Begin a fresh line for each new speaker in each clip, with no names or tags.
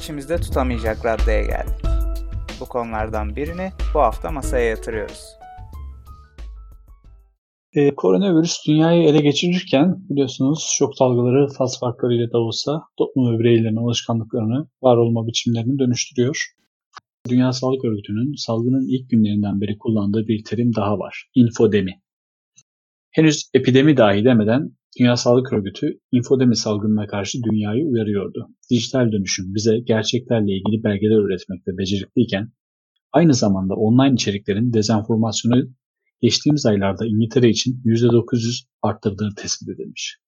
İçimizde tutamayacak raddeye geldik. Bu konulardan birini bu hafta masaya yatırıyoruz.
Ee, koronavirüs dünyayı ele geçirirken biliyorsunuz şok dalgaları faz farklarıyla da olsa toplum ve bireylerin alışkanlıklarını, var olma biçimlerini dönüştürüyor. Dünya Sağlık Örgütü'nün salgının ilk günlerinden beri kullandığı bir terim daha var. Infodemi. Henüz epidemi dahi demeden Dünya Sağlık Örgütü infodemi salgınına karşı dünyayı uyarıyordu. Dijital dönüşüm bize gerçeklerle ilgili belgeler üretmekte becerikliyken aynı zamanda online içeriklerin dezenformasyonu geçtiğimiz aylarda İngiltere için %900 arttırdığı tespit edilmiş.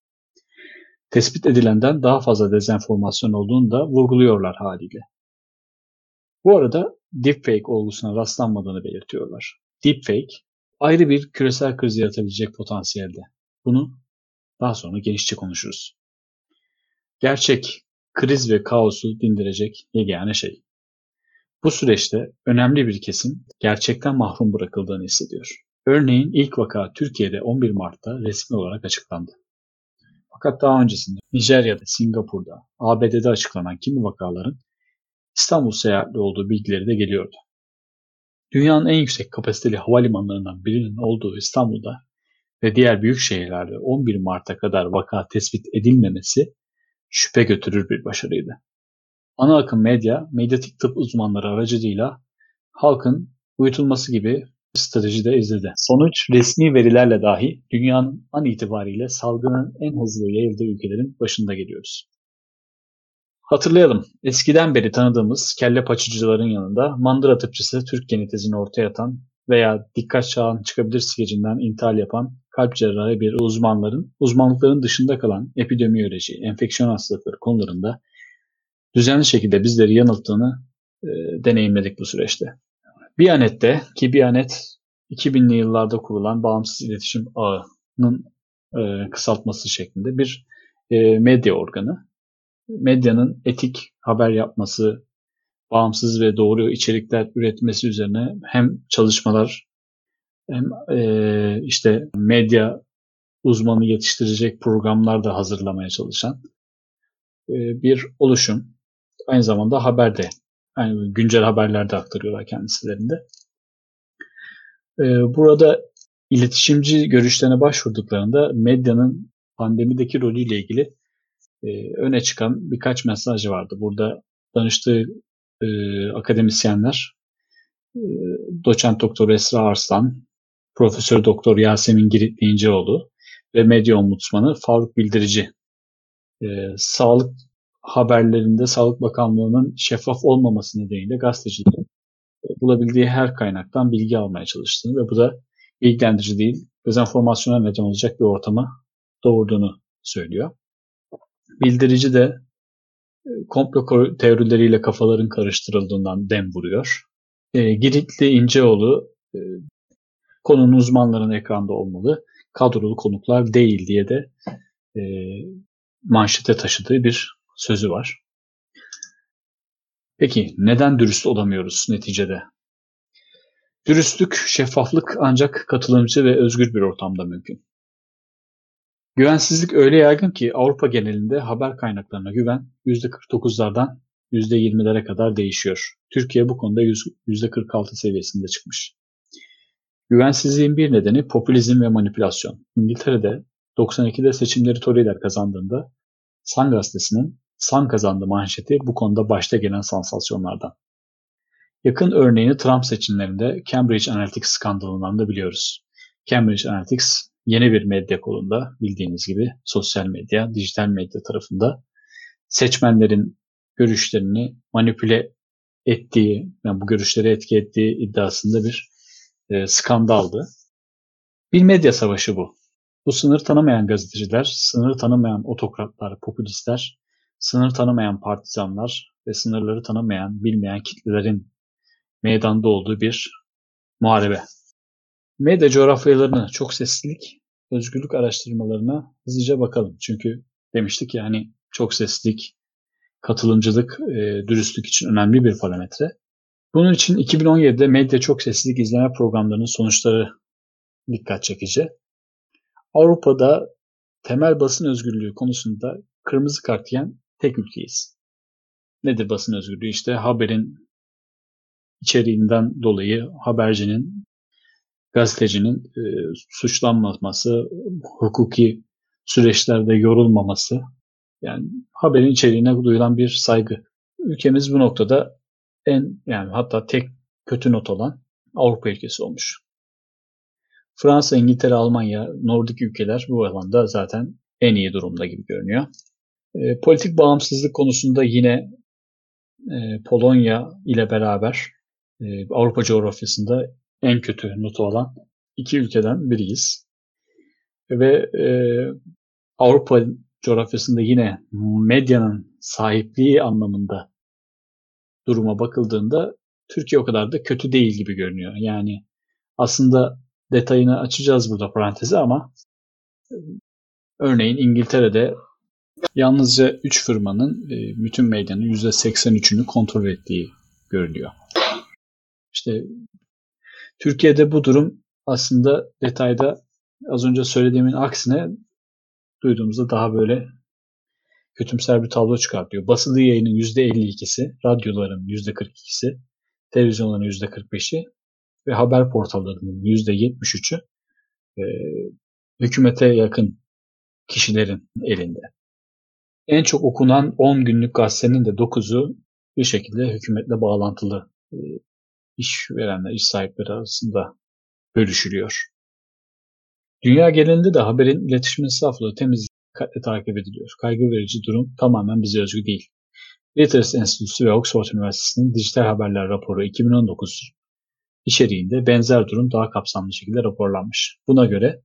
Tespit edilenden daha fazla dezenformasyon olduğunu da vurguluyorlar haliyle. Bu arada deepfake olgusuna rastlanmadığını belirtiyorlar. Deepfake ayrı bir küresel kriz yaratabilecek potansiyelde. Bunu daha sonra genişçe konuşuruz. Gerçek, kriz ve kaosu dindirecek yegane şey. Bu süreçte önemli bir kesim gerçekten mahrum bırakıldığını hissediyor. Örneğin ilk vaka Türkiye'de 11 Mart'ta resmi olarak açıklandı. Fakat daha öncesinde Nijerya'da, Singapur'da, ABD'de açıklanan kimi vakaların İstanbul seyahatli olduğu bilgileri de geliyordu. Dünyanın en yüksek kapasiteli havalimanlarından birinin olduğu İstanbul'da ve diğer büyük şehirlerde 11 Mart'a kadar vaka tespit edilmemesi şüphe götürür bir başarıydı. Ana akım medya, medyatik tıp uzmanları aracılığıyla halkın uyutulması gibi bir strateji de izledi. Sonuç resmi verilerle dahi dünyanın an itibariyle salgının en hızlı yayıldığı ülkelerin başında geliyoruz. Hatırlayalım, eskiden beri tanıdığımız kelle paçıcıların yanında mandıra tıpçısı Türk genetizini ortaya atan veya dikkat çağın çıkabilir skecinden intihal yapan kalp cerrahı bir uzmanların uzmanlıkların dışında kalan epidemiyoloji, enfeksiyon hastalıkları konularında düzenli şekilde bizleri yanılttığını e, deneyimledik bu süreçte. Biyanet'te ki Biyanet 2000'li yıllarda kurulan bağımsız iletişim ağının e, kısaltması şeklinde bir e, medya organı. Medyanın etik haber yapması, bağımsız ve doğru içerikler üretmesi üzerine hem çalışmalar hem e, işte medya uzmanı yetiştirecek programlar da hazırlamaya çalışan e, bir oluşum. Aynı zamanda haberde, yani güncel haberlerde aktarıyorlar kendisilerinde. E, burada iletişimci görüşlerine başvurduklarında medyanın pandemideki rolüyle ilgili öne çıkan birkaç mesaj vardı. Burada danıştığı e, akademisyenler e, doçent doktor Esra Arslan, Profesör Doktor Yasemin Giritli İnceoğlu ve medya ombudsmanı Faruk Bildirici. E, sağlık haberlerinde Sağlık Bakanlığı'nın şeffaf olmaması nedeniyle gazetecilerin bulabildiği her kaynaktan bilgi almaya çalıştığını ve bu da bilgilendirici değil, dezenformasyona neden olacak bir ortamı doğurduğunu söylüyor. Bildirici de komplo teorileriyle kafaların karıştırıldığından dem vuruyor. E, Giritli İnceoğlu e, konunun uzmanların ekranda olmalı, kadrolu konuklar değil diye de e, manşete taşıdığı bir sözü var. Peki neden dürüst olamıyoruz neticede? Dürüstlük, şeffaflık ancak katılımcı ve özgür bir ortamda mümkün. Güvensizlik öyle yaygın ki Avrupa genelinde haber kaynaklarına güven %49'lardan %20'lere kadar değişiyor. Türkiye bu konuda %46 seviyesinde çıkmış. Güvensizliğin bir nedeni popülizm ve manipülasyon. İngiltere'de 92'de seçimleri Tory'ler kazandığında Sun gazetesinin Sun kazandı manşeti bu konuda başta gelen sansasyonlardan. Yakın örneğini Trump seçimlerinde Cambridge Analytica skandalından da biliyoruz. Cambridge Analytica yeni bir medya kolunda bildiğiniz gibi sosyal medya, dijital medya tarafında seçmenlerin görüşlerini manipüle ettiği, yani bu görüşleri etki ettiği iddiasında bir e, skandaldı. Bir medya savaşı bu. Bu sınır tanımayan gazeteciler, sınır tanımayan otokratlar, popülistler, sınır tanımayan partizanlar ve sınırları tanımayan, bilmeyen kitlelerin meydanda olduğu bir muharebe. Medya coğrafyalarını, çok seslilik, özgürlük araştırmalarına hızlıca bakalım. Çünkü demiştik ya hani çok seslilik, katılımcılık, e, dürüstlük için önemli bir parametre. Bunun için 2017'de medya çok seslilik izleme programlarının sonuçları dikkat çekici. Avrupa'da temel basın özgürlüğü konusunda kırmızı kart yiyen tek ülkeyiz. Nedir basın özgürlüğü? İşte haberin içeriğinden dolayı habercinin, gazetecinin e, suçlanmaması, hukuki süreçlerde yorulmaması, yani haberin içeriğine duyulan bir saygı. Ülkemiz bu noktada en yani hatta tek kötü not olan Avrupa ülkesi olmuş. Fransa, İngiltere, Almanya, Nordik ülkeler bu alanda zaten en iyi durumda gibi görünüyor. E, politik bağımsızlık konusunda yine e, Polonya ile beraber e, Avrupa coğrafyasında en kötü notu olan iki ülkeden biriyiz. Ve e, Avrupa coğrafyasında yine medyanın sahipliği anlamında duruma bakıldığında Türkiye o kadar da kötü değil gibi görünüyor. Yani aslında detayını açacağız burada parantezi ama örneğin İngiltere'de yalnızca 3 firmanın e, bütün medyanın %83'ünü kontrol ettiği görülüyor. İşte Türkiye'de bu durum aslında detayda az önce söylediğimin aksine duyduğumuzda daha böyle kötümser bir tablo çıkartıyor. Basılı yayının %52'si, radyoların %42'si, televizyonların %45'i ve haber portallarının %73'ü e, hükümete yakın kişilerin elinde. En çok okunan 10 günlük gazetenin de 9'u bir şekilde hükümetle bağlantılı e, işverenler, iş sahipleri arasında bölüşülüyor. Dünya genelinde de haberin iletişim saflığı temiz dikkatle takip ediliyor. Kaygı verici durum tamamen bize özgü değil. Reuters Enstitüsü ve Oxford Üniversitesi'nin dijital haberler raporu 2019 içeriğinde benzer durum daha kapsamlı şekilde raporlanmış. Buna göre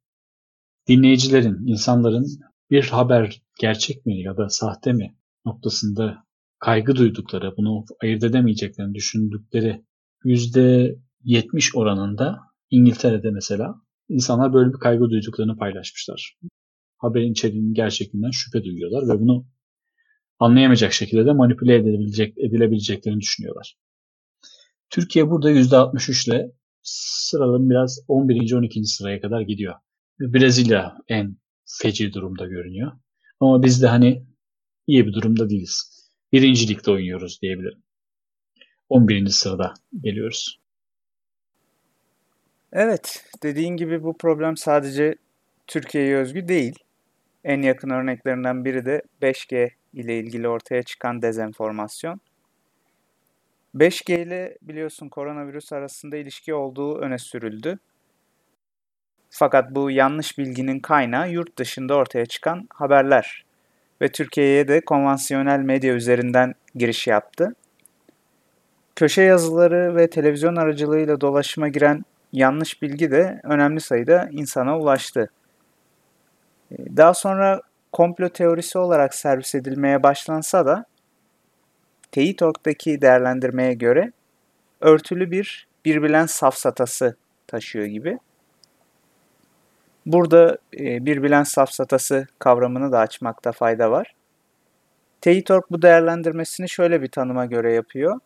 dinleyicilerin, insanların bir haber gerçek mi ya da sahte mi noktasında kaygı duydukları, bunu ayırt edemeyeceklerini düşündükleri %70 oranında İngiltere'de mesela insanlar böyle bir kaygı duyduklarını paylaşmışlar. Haberin içeriğinin gerçekliğinden şüphe duyuyorlar ve bunu anlayamayacak şekilde de manipüle edilebilecek, edilebileceklerini düşünüyorlar. Türkiye burada %63 ile sıralım biraz 11. 12. sıraya kadar gidiyor. Brezilya en feci durumda görünüyor. Ama biz de hani iyi bir durumda değiliz. Birinci ligde oynuyoruz diyebilirim. 11. sırada geliyoruz.
Evet, dediğin gibi bu problem sadece Türkiye'ye özgü değil. En yakın örneklerinden biri de 5G ile ilgili ortaya çıkan dezenformasyon. 5G ile biliyorsun koronavirüs arasında ilişki olduğu öne sürüldü. Fakat bu yanlış bilginin kaynağı yurt dışında ortaya çıkan haberler ve Türkiye'ye de konvansiyonel medya üzerinden giriş yaptı. Köşe yazıları ve televizyon aracılığıyla dolaşıma giren yanlış bilgi de önemli sayıda insana ulaştı. Daha sonra komplo teorisi olarak servis edilmeye başlansa da Teitorg'daki değerlendirmeye göre örtülü bir birbirlen safsatası taşıyor gibi. Burada e, birbirlen safsatası kavramını da açmakta fayda var. Teitorg bu değerlendirmesini şöyle bir tanıma göre yapıyor.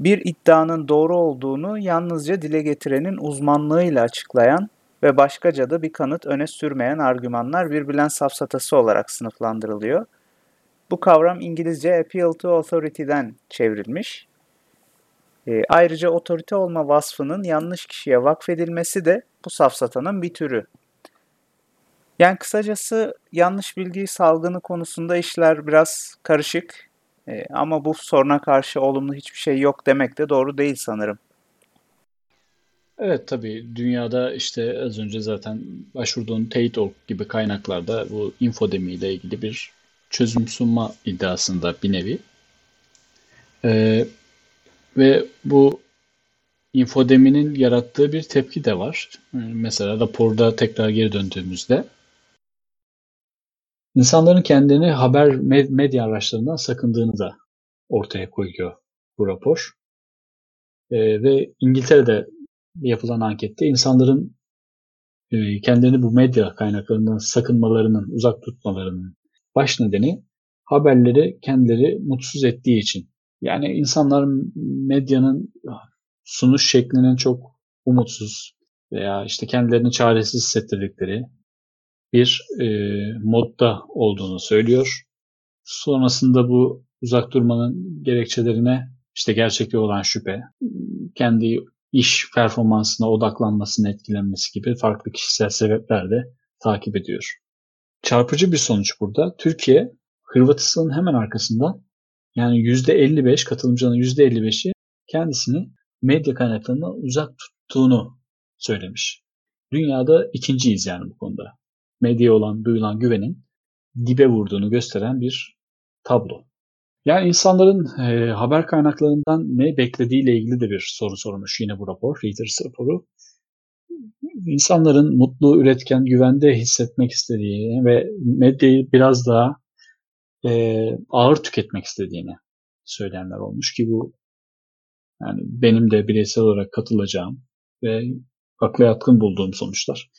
Bir iddianın doğru olduğunu yalnızca dile getirenin uzmanlığıyla açıklayan ve başkaca da bir kanıt öne sürmeyen argümanlar birbirlen safsatası olarak sınıflandırılıyor. Bu kavram İngilizce appeal to authority'den çevrilmiş. E, ayrıca otorite olma vasfının yanlış kişiye vakfedilmesi de bu safsatanın bir türü. Yani kısacası yanlış bilgi salgını konusunda işler biraz karışık e, ama bu soruna karşı olumlu hiçbir şey yok demek de doğru değil sanırım.
Evet tabii dünyada işte az önce zaten başvurduğun Teyit.org gibi kaynaklarda bu infodemi ile ilgili bir çözüm sunma iddiasında bir nevi. Ee, ve bu infodeminin yarattığı bir tepki de var. Mesela raporda tekrar geri döndüğümüzde insanların kendini haber medya araçlarından sakındığını da ortaya koyuyor bu rapor. Ee, ve İngiltere'de yapılan ankette insanların e, kendilerini bu medya kaynaklarından sakınmalarının, uzak tutmalarının baş nedeni haberleri kendileri mutsuz ettiği için. Yani insanlar medyanın sunuş şeklinin çok umutsuz veya işte kendilerini çaresiz hissettirdikleri bir e, modda olduğunu söylüyor. Sonrasında bu uzak durmanın gerekçelerine işte gerçekte olan şüphe, kendi iş performansına odaklanmasını etkilenmesi gibi farklı kişisel sebepler de takip ediyor. Çarpıcı bir sonuç burada. Türkiye Hırvatistan'ın hemen arkasında yani %55 katılımcının %55'i kendisini medya kaynaklarından uzak tuttuğunu söylemiş. Dünyada ikinciyiz yani bu konuda. Medyaya olan duyulan güvenin dibe vurduğunu gösteren bir tablo. Yani insanların e, haber kaynaklarından ne beklediğiyle ilgili de bir soru sormuş yine bu rapor, Reuters raporu. İnsanların mutlu, üretken, güvende hissetmek istediğini ve medyayı biraz daha e, ağır tüketmek istediğini söyleyenler olmuş ki bu yani benim de bireysel olarak katılacağım ve akla yatkın bulduğum sonuçlar.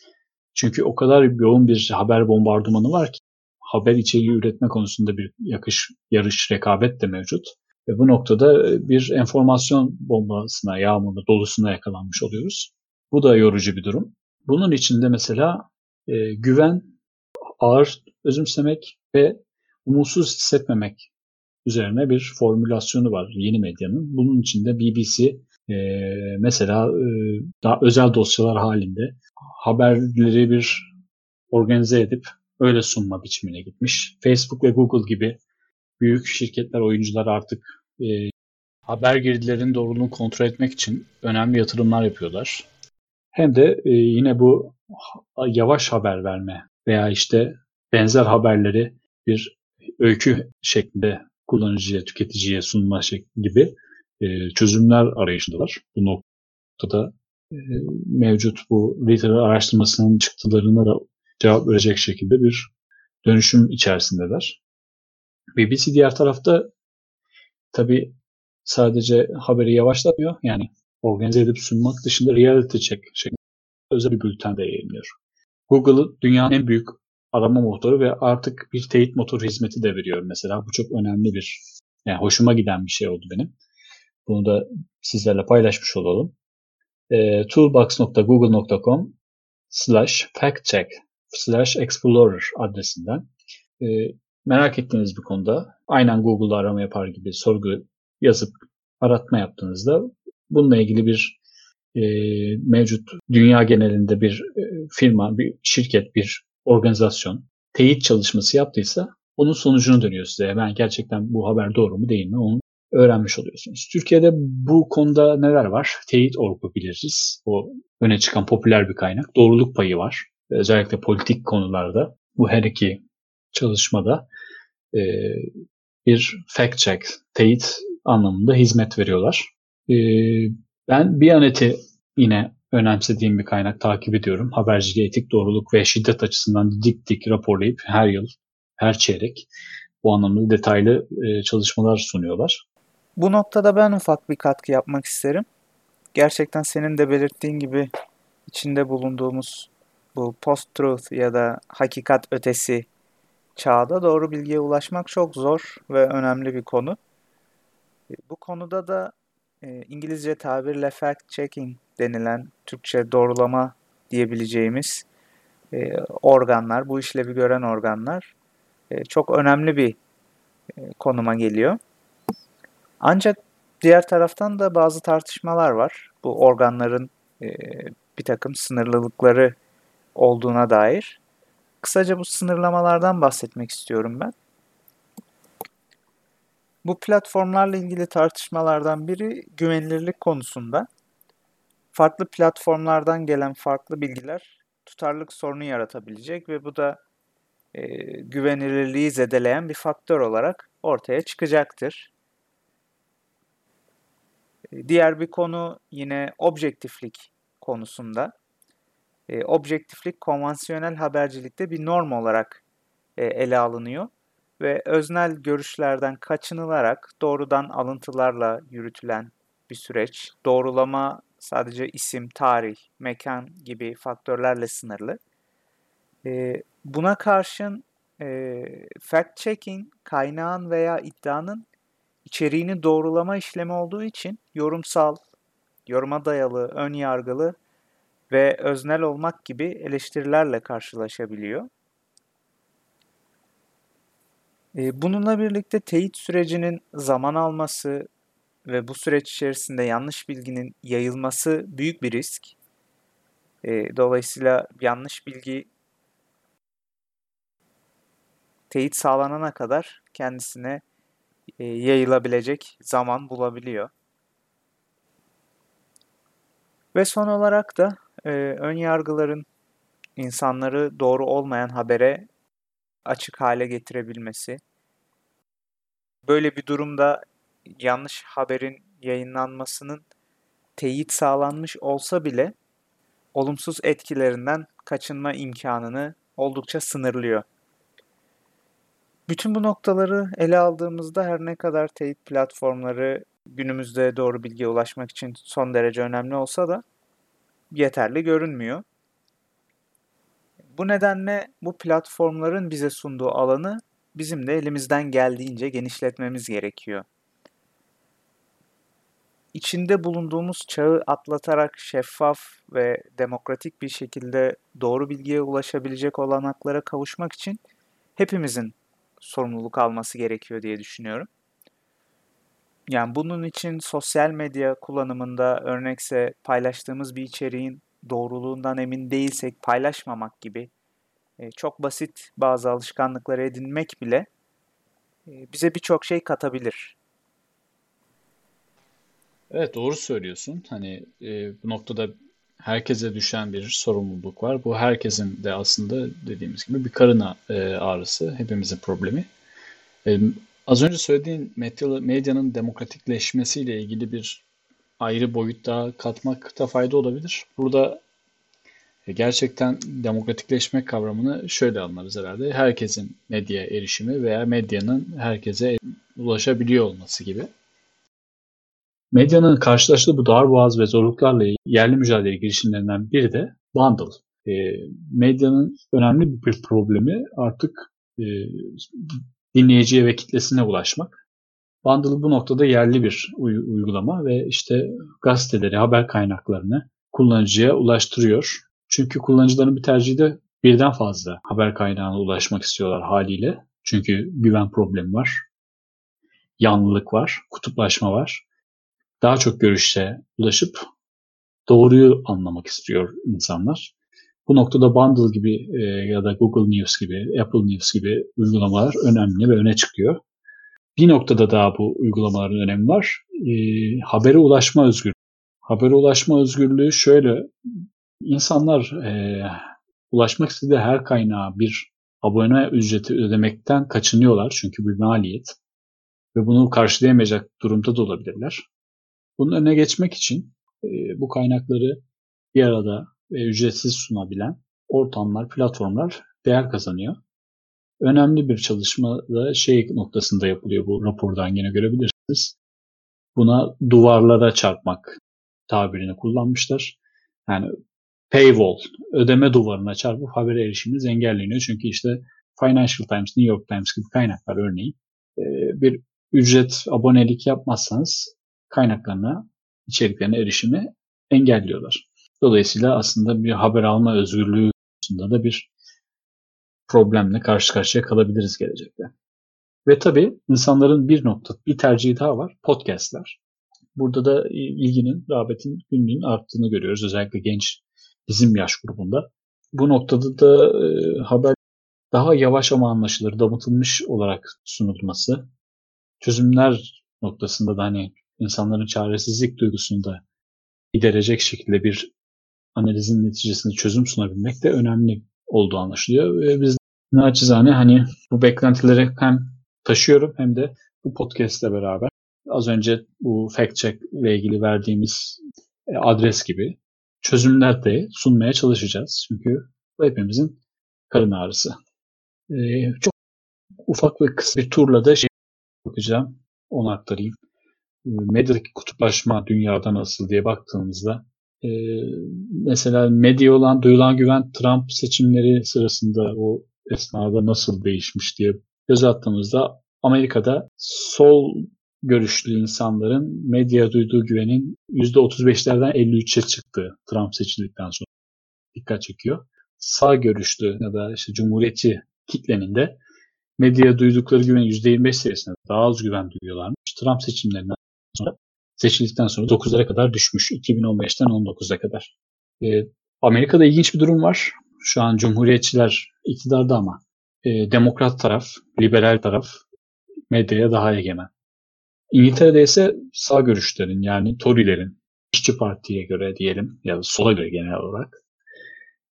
Çünkü o kadar yoğun bir haber bombardımanı var ki haber içeriği üretme konusunda bir yakış, yarış, rekabet de mevcut. Ve bu noktada e, bir enformasyon bombasına, yağmuruna, dolusuna yakalanmış oluyoruz. Bu da yorucu bir durum. Bunun içinde mesela e, güven, ağır özümsemek ve umutsuz hissetmemek üzerine bir formülasyonu var yeni medyanın. Bunun içinde BBC e, mesela e, daha özel dosyalar halinde haberleri bir organize edip öyle sunma biçimine gitmiş. Facebook ve Google gibi büyük şirketler, oyuncular artık e, haber girdilerinin doğruluğunu kontrol etmek için önemli yatırımlar yapıyorlar. Hem de e, yine bu yavaş haber verme veya işte benzer haberleri bir öykü şeklinde kullanıcıya, tüketiciye sunma şekli gibi e, çözümler arayışındalar. Bu noktada mevcut bu Reader araştırmasının çıktılarına da cevap verecek şekilde bir dönüşüm içerisindeler. BBC diğer tarafta tabi sadece haberi yavaşlatmıyor. Yani organize edip sunmak dışında reality check şeklinde özel bir bülten de yayınlıyor. Google'ı dünyanın en büyük arama motoru ve artık bir teyit motoru hizmeti de veriyor mesela. Bu çok önemli bir, yani hoşuma giden bir şey oldu benim. Bunu da sizlerle paylaşmış olalım. E, toolbox.google.com slash factcheck slash explorer adresinden e, merak ettiğiniz bir konuda aynen Google'da arama yapar gibi sorgu yazıp aratma yaptığınızda bununla ilgili bir e, mevcut dünya genelinde bir e, firma, bir şirket, bir organizasyon teyit çalışması yaptıysa onun sonucunu dönüyor size. Yani gerçekten bu haber doğru mu değil mi onu öğrenmiş oluyorsunuz. Türkiye'de bu konuda neler var? Teyit orgu biliriz. O öne çıkan popüler bir kaynak. Doğruluk payı var. Özellikle politik konularda bu her iki çalışmada e, bir fact check, teyit anlamında hizmet veriyorlar. E, ben Biyanet'i yine önemsediğim bir kaynak takip ediyorum. Haberciliğe etik doğruluk ve şiddet açısından dik dik raporlayıp her yıl, her çeyrek bu anlamda detaylı e, çalışmalar sunuyorlar.
Bu noktada ben ufak bir katkı yapmak isterim. Gerçekten senin de belirttiğin gibi içinde bulunduğumuz bu post-truth ya da hakikat ötesi çağda doğru bilgiye ulaşmak çok zor ve önemli bir konu. Bu konuda da e, İngilizce tabirle fact checking denilen Türkçe doğrulama diyebileceğimiz e, organlar, bu işlevi gören organlar e, çok önemli bir konuma geliyor. Ancak diğer taraftan da bazı tartışmalar var. Bu organların e, bir takım sınırlılıkları olduğuna dair. Kısaca bu sınırlamalardan bahsetmek istiyorum ben. Bu platformlarla ilgili tartışmalardan biri güvenilirlik konusunda. Farklı platformlardan gelen farklı bilgiler tutarlılık sorunu yaratabilecek ve bu da e, güvenilirliği zedeleyen bir faktör olarak ortaya çıkacaktır. E, diğer bir konu yine objektiflik konusunda. E, objektiflik konvansiyonel habercilikte bir norm olarak e, ele alınıyor ve öznel görüşlerden kaçınılarak doğrudan alıntılarla yürütülen bir süreç. Doğrulama sadece isim, tarih, mekan gibi faktörlerle sınırlı. E, buna karşın e, fact-checking kaynağın veya iddianın içeriğini doğrulama işlemi olduğu için yorumsal, yoruma dayalı, ön yargılı ve öznel olmak gibi eleştirilerle karşılaşabiliyor. Bununla birlikte teyit sürecinin zaman alması ve bu süreç içerisinde yanlış bilginin yayılması büyük bir risk. Dolayısıyla yanlış bilgi teyit sağlanana kadar kendisine e, yayılabilecek zaman bulabiliyor. Ve son olarak da e, ön yargıların insanları doğru olmayan habere açık hale getirebilmesi. Böyle bir durumda yanlış haberin yayınlanmasının teyit sağlanmış olsa bile olumsuz etkilerinden kaçınma imkanını oldukça sınırlıyor. Bütün bu noktaları ele aldığımızda her ne kadar teyit platformları günümüzde doğru bilgiye ulaşmak için son derece önemli olsa da yeterli görünmüyor. Bu nedenle bu platformların bize sunduğu alanı bizim de elimizden geldiğince genişletmemiz gerekiyor. İçinde bulunduğumuz çağı atlatarak şeffaf ve demokratik bir şekilde doğru bilgiye ulaşabilecek olanaklara kavuşmak için hepimizin sorumluluk alması gerekiyor diye düşünüyorum. Yani bunun için sosyal medya kullanımında örnekse paylaştığımız bir içeriğin doğruluğundan emin değilsek paylaşmamak gibi e, çok basit bazı alışkanlıkları edinmek bile e, bize birçok şey katabilir.
Evet doğru söylüyorsun. Hani e, bu noktada herkese düşen bir sorumluluk var. Bu herkesin de aslında dediğimiz gibi bir karın ağrısı, hepimizin problemi. Az önce söylediğin medyanın demokratikleşmesiyle ilgili bir ayrı boyut daha katmakta fayda olabilir. Burada e, gerçekten demokratikleşme kavramını şöyle anlarız herhalde. Herkesin medyaya erişimi veya medyanın herkese ulaşabiliyor olması gibi. Medyanın karşılaştığı bu darboğaz ve zorluklarla yerli mücadele girişimlerinden biri de bundle. E, medyanın önemli bir problemi artık e, dinleyiciye ve kitlesine ulaşmak. Bundle bu noktada yerli bir uygulama ve işte gazeteleri, haber kaynaklarını kullanıcıya ulaştırıyor. Çünkü kullanıcıların bir tercihi de birden fazla haber kaynağına ulaşmak istiyorlar haliyle. Çünkü güven problemi var, yanlılık var, kutuplaşma var. Daha çok görüşe ulaşıp doğruyu anlamak istiyor insanlar. Bu noktada Bundle gibi e, ya da Google News gibi, Apple News gibi uygulamalar önemli ve öne çıkıyor. Bir noktada daha bu uygulamaların önemi var. E, habere ulaşma özgürlüğü. Habere ulaşma özgürlüğü şöyle, insanlar e, ulaşmak istediği her kaynağa bir abone ücreti ödemekten kaçınıyorlar çünkü bir maliyet ve bunu karşılayamayacak durumda da olabilirler. Bunun önüne geçmek için e, bu kaynakları bir arada ve ücretsiz sunabilen ortamlar, platformlar değer kazanıyor. Önemli bir çalışma da şey noktasında yapılıyor bu rapordan yine görebilirsiniz. Buna duvarlara çarpmak tabirini kullanmışlar. Yani paywall, ödeme duvarına çarpıp habere erişiminiz engelleniyor. Çünkü işte Financial Times, New York Times gibi kaynaklar örneğin e, bir ücret, abonelik yapmazsanız kaynaklarına, içeriklerine erişimi engelliyorlar. Dolayısıyla aslında bir haber alma özgürlüğü konusunda da bir problemle karşı karşıya kalabiliriz gelecekte. Ve tabii insanların bir nokta, bir tercihi daha var. Podcastler. Burada da ilginin, rağbetin, günlüğün arttığını görüyoruz. Özellikle genç bizim yaş grubunda. Bu noktada da e, haber daha yavaş ama anlaşılır, damıtılmış olarak sunulması, çözümler noktasında da hani insanların çaresizlik duygusunu da giderecek şekilde bir analizin neticesinde çözüm sunabilmek de önemli olduğu anlaşılıyor. Ve biz naçizane hani bu beklentileri hem taşıyorum hem de bu podcast ile beraber az önce bu fact check ile ilgili verdiğimiz e, adres gibi çözümler de sunmaya çalışacağız. Çünkü bu hepimizin karın ağrısı. Ee, çok ufak ve kısa bir turla da şey bakacağım. Onu aktarayım. Ee, medyadaki kutuplaşma dünyada nasıl diye baktığımızda e, mesela medya olan duyulan güven Trump seçimleri sırasında o esnada nasıl değişmiş diye göz attığımızda Amerika'da sol görüşlü insanların medya duyduğu güvenin %35'lerden 53'e çıktığı Trump seçildikten sonra dikkat çekiyor. Sağ görüşlü ya da işte cumhuriyetçi kitlenin de medyaya duydukları güven %25 seviyesinde daha az güven duyuyorlarmış. Trump seçimlerinden sonra seçildikten sonra 9'lara kadar düşmüş. 2015'ten 19'a kadar. E, Amerika'da ilginç bir durum var. Şu an Cumhuriyetçiler iktidarda ama e, demokrat taraf, liberal taraf medyaya daha egemen. İngiltere'de ise sağ görüşlerin yani Tory'lerin işçi partiye göre diyelim ya da sola göre genel olarak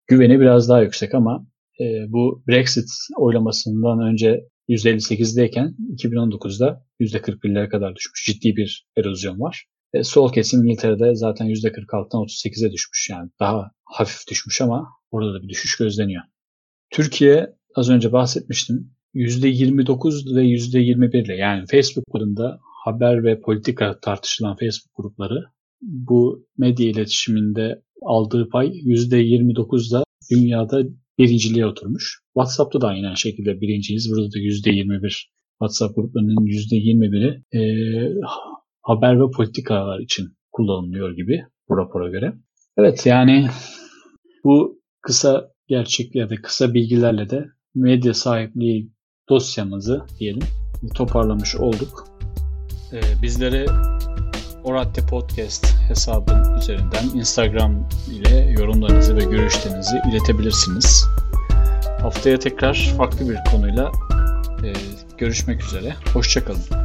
güveni biraz daha yüksek ama e, bu Brexit oylamasından önce %58'deyken 2019'da %41'lere kadar düşmüş. Ciddi bir erozyon var. E, sol kesim İngiltere'de zaten %46'dan 38'e düşmüş. Yani daha hafif düşmüş ama orada da bir düşüş gözleniyor. Türkiye az önce bahsetmiştim. %29 ve %21 ile yani Facebook grubunda haber ve politika tartışılan Facebook grupları bu medya iletişiminde aldığı pay %29'da dünyada birinciliğe oturmuş. WhatsApp'ta da aynı şekilde birinciyiz. Burada da %21 WhatsApp gruplarının %21'i e, haber ve politikalar için kullanılıyor gibi bu rapora göre. Evet yani bu kısa gerçek ya da kısa bilgilerle de medya sahipliği dosyamızı diyelim toparlamış olduk. Ee, bizlere Oratti Podcast hesabı üzerinden Instagram ile yorumlarınızı ve görüşlerinizi iletebilirsiniz. Haftaya tekrar farklı bir konuyla e, görüşmek üzere. Hoşçakalın.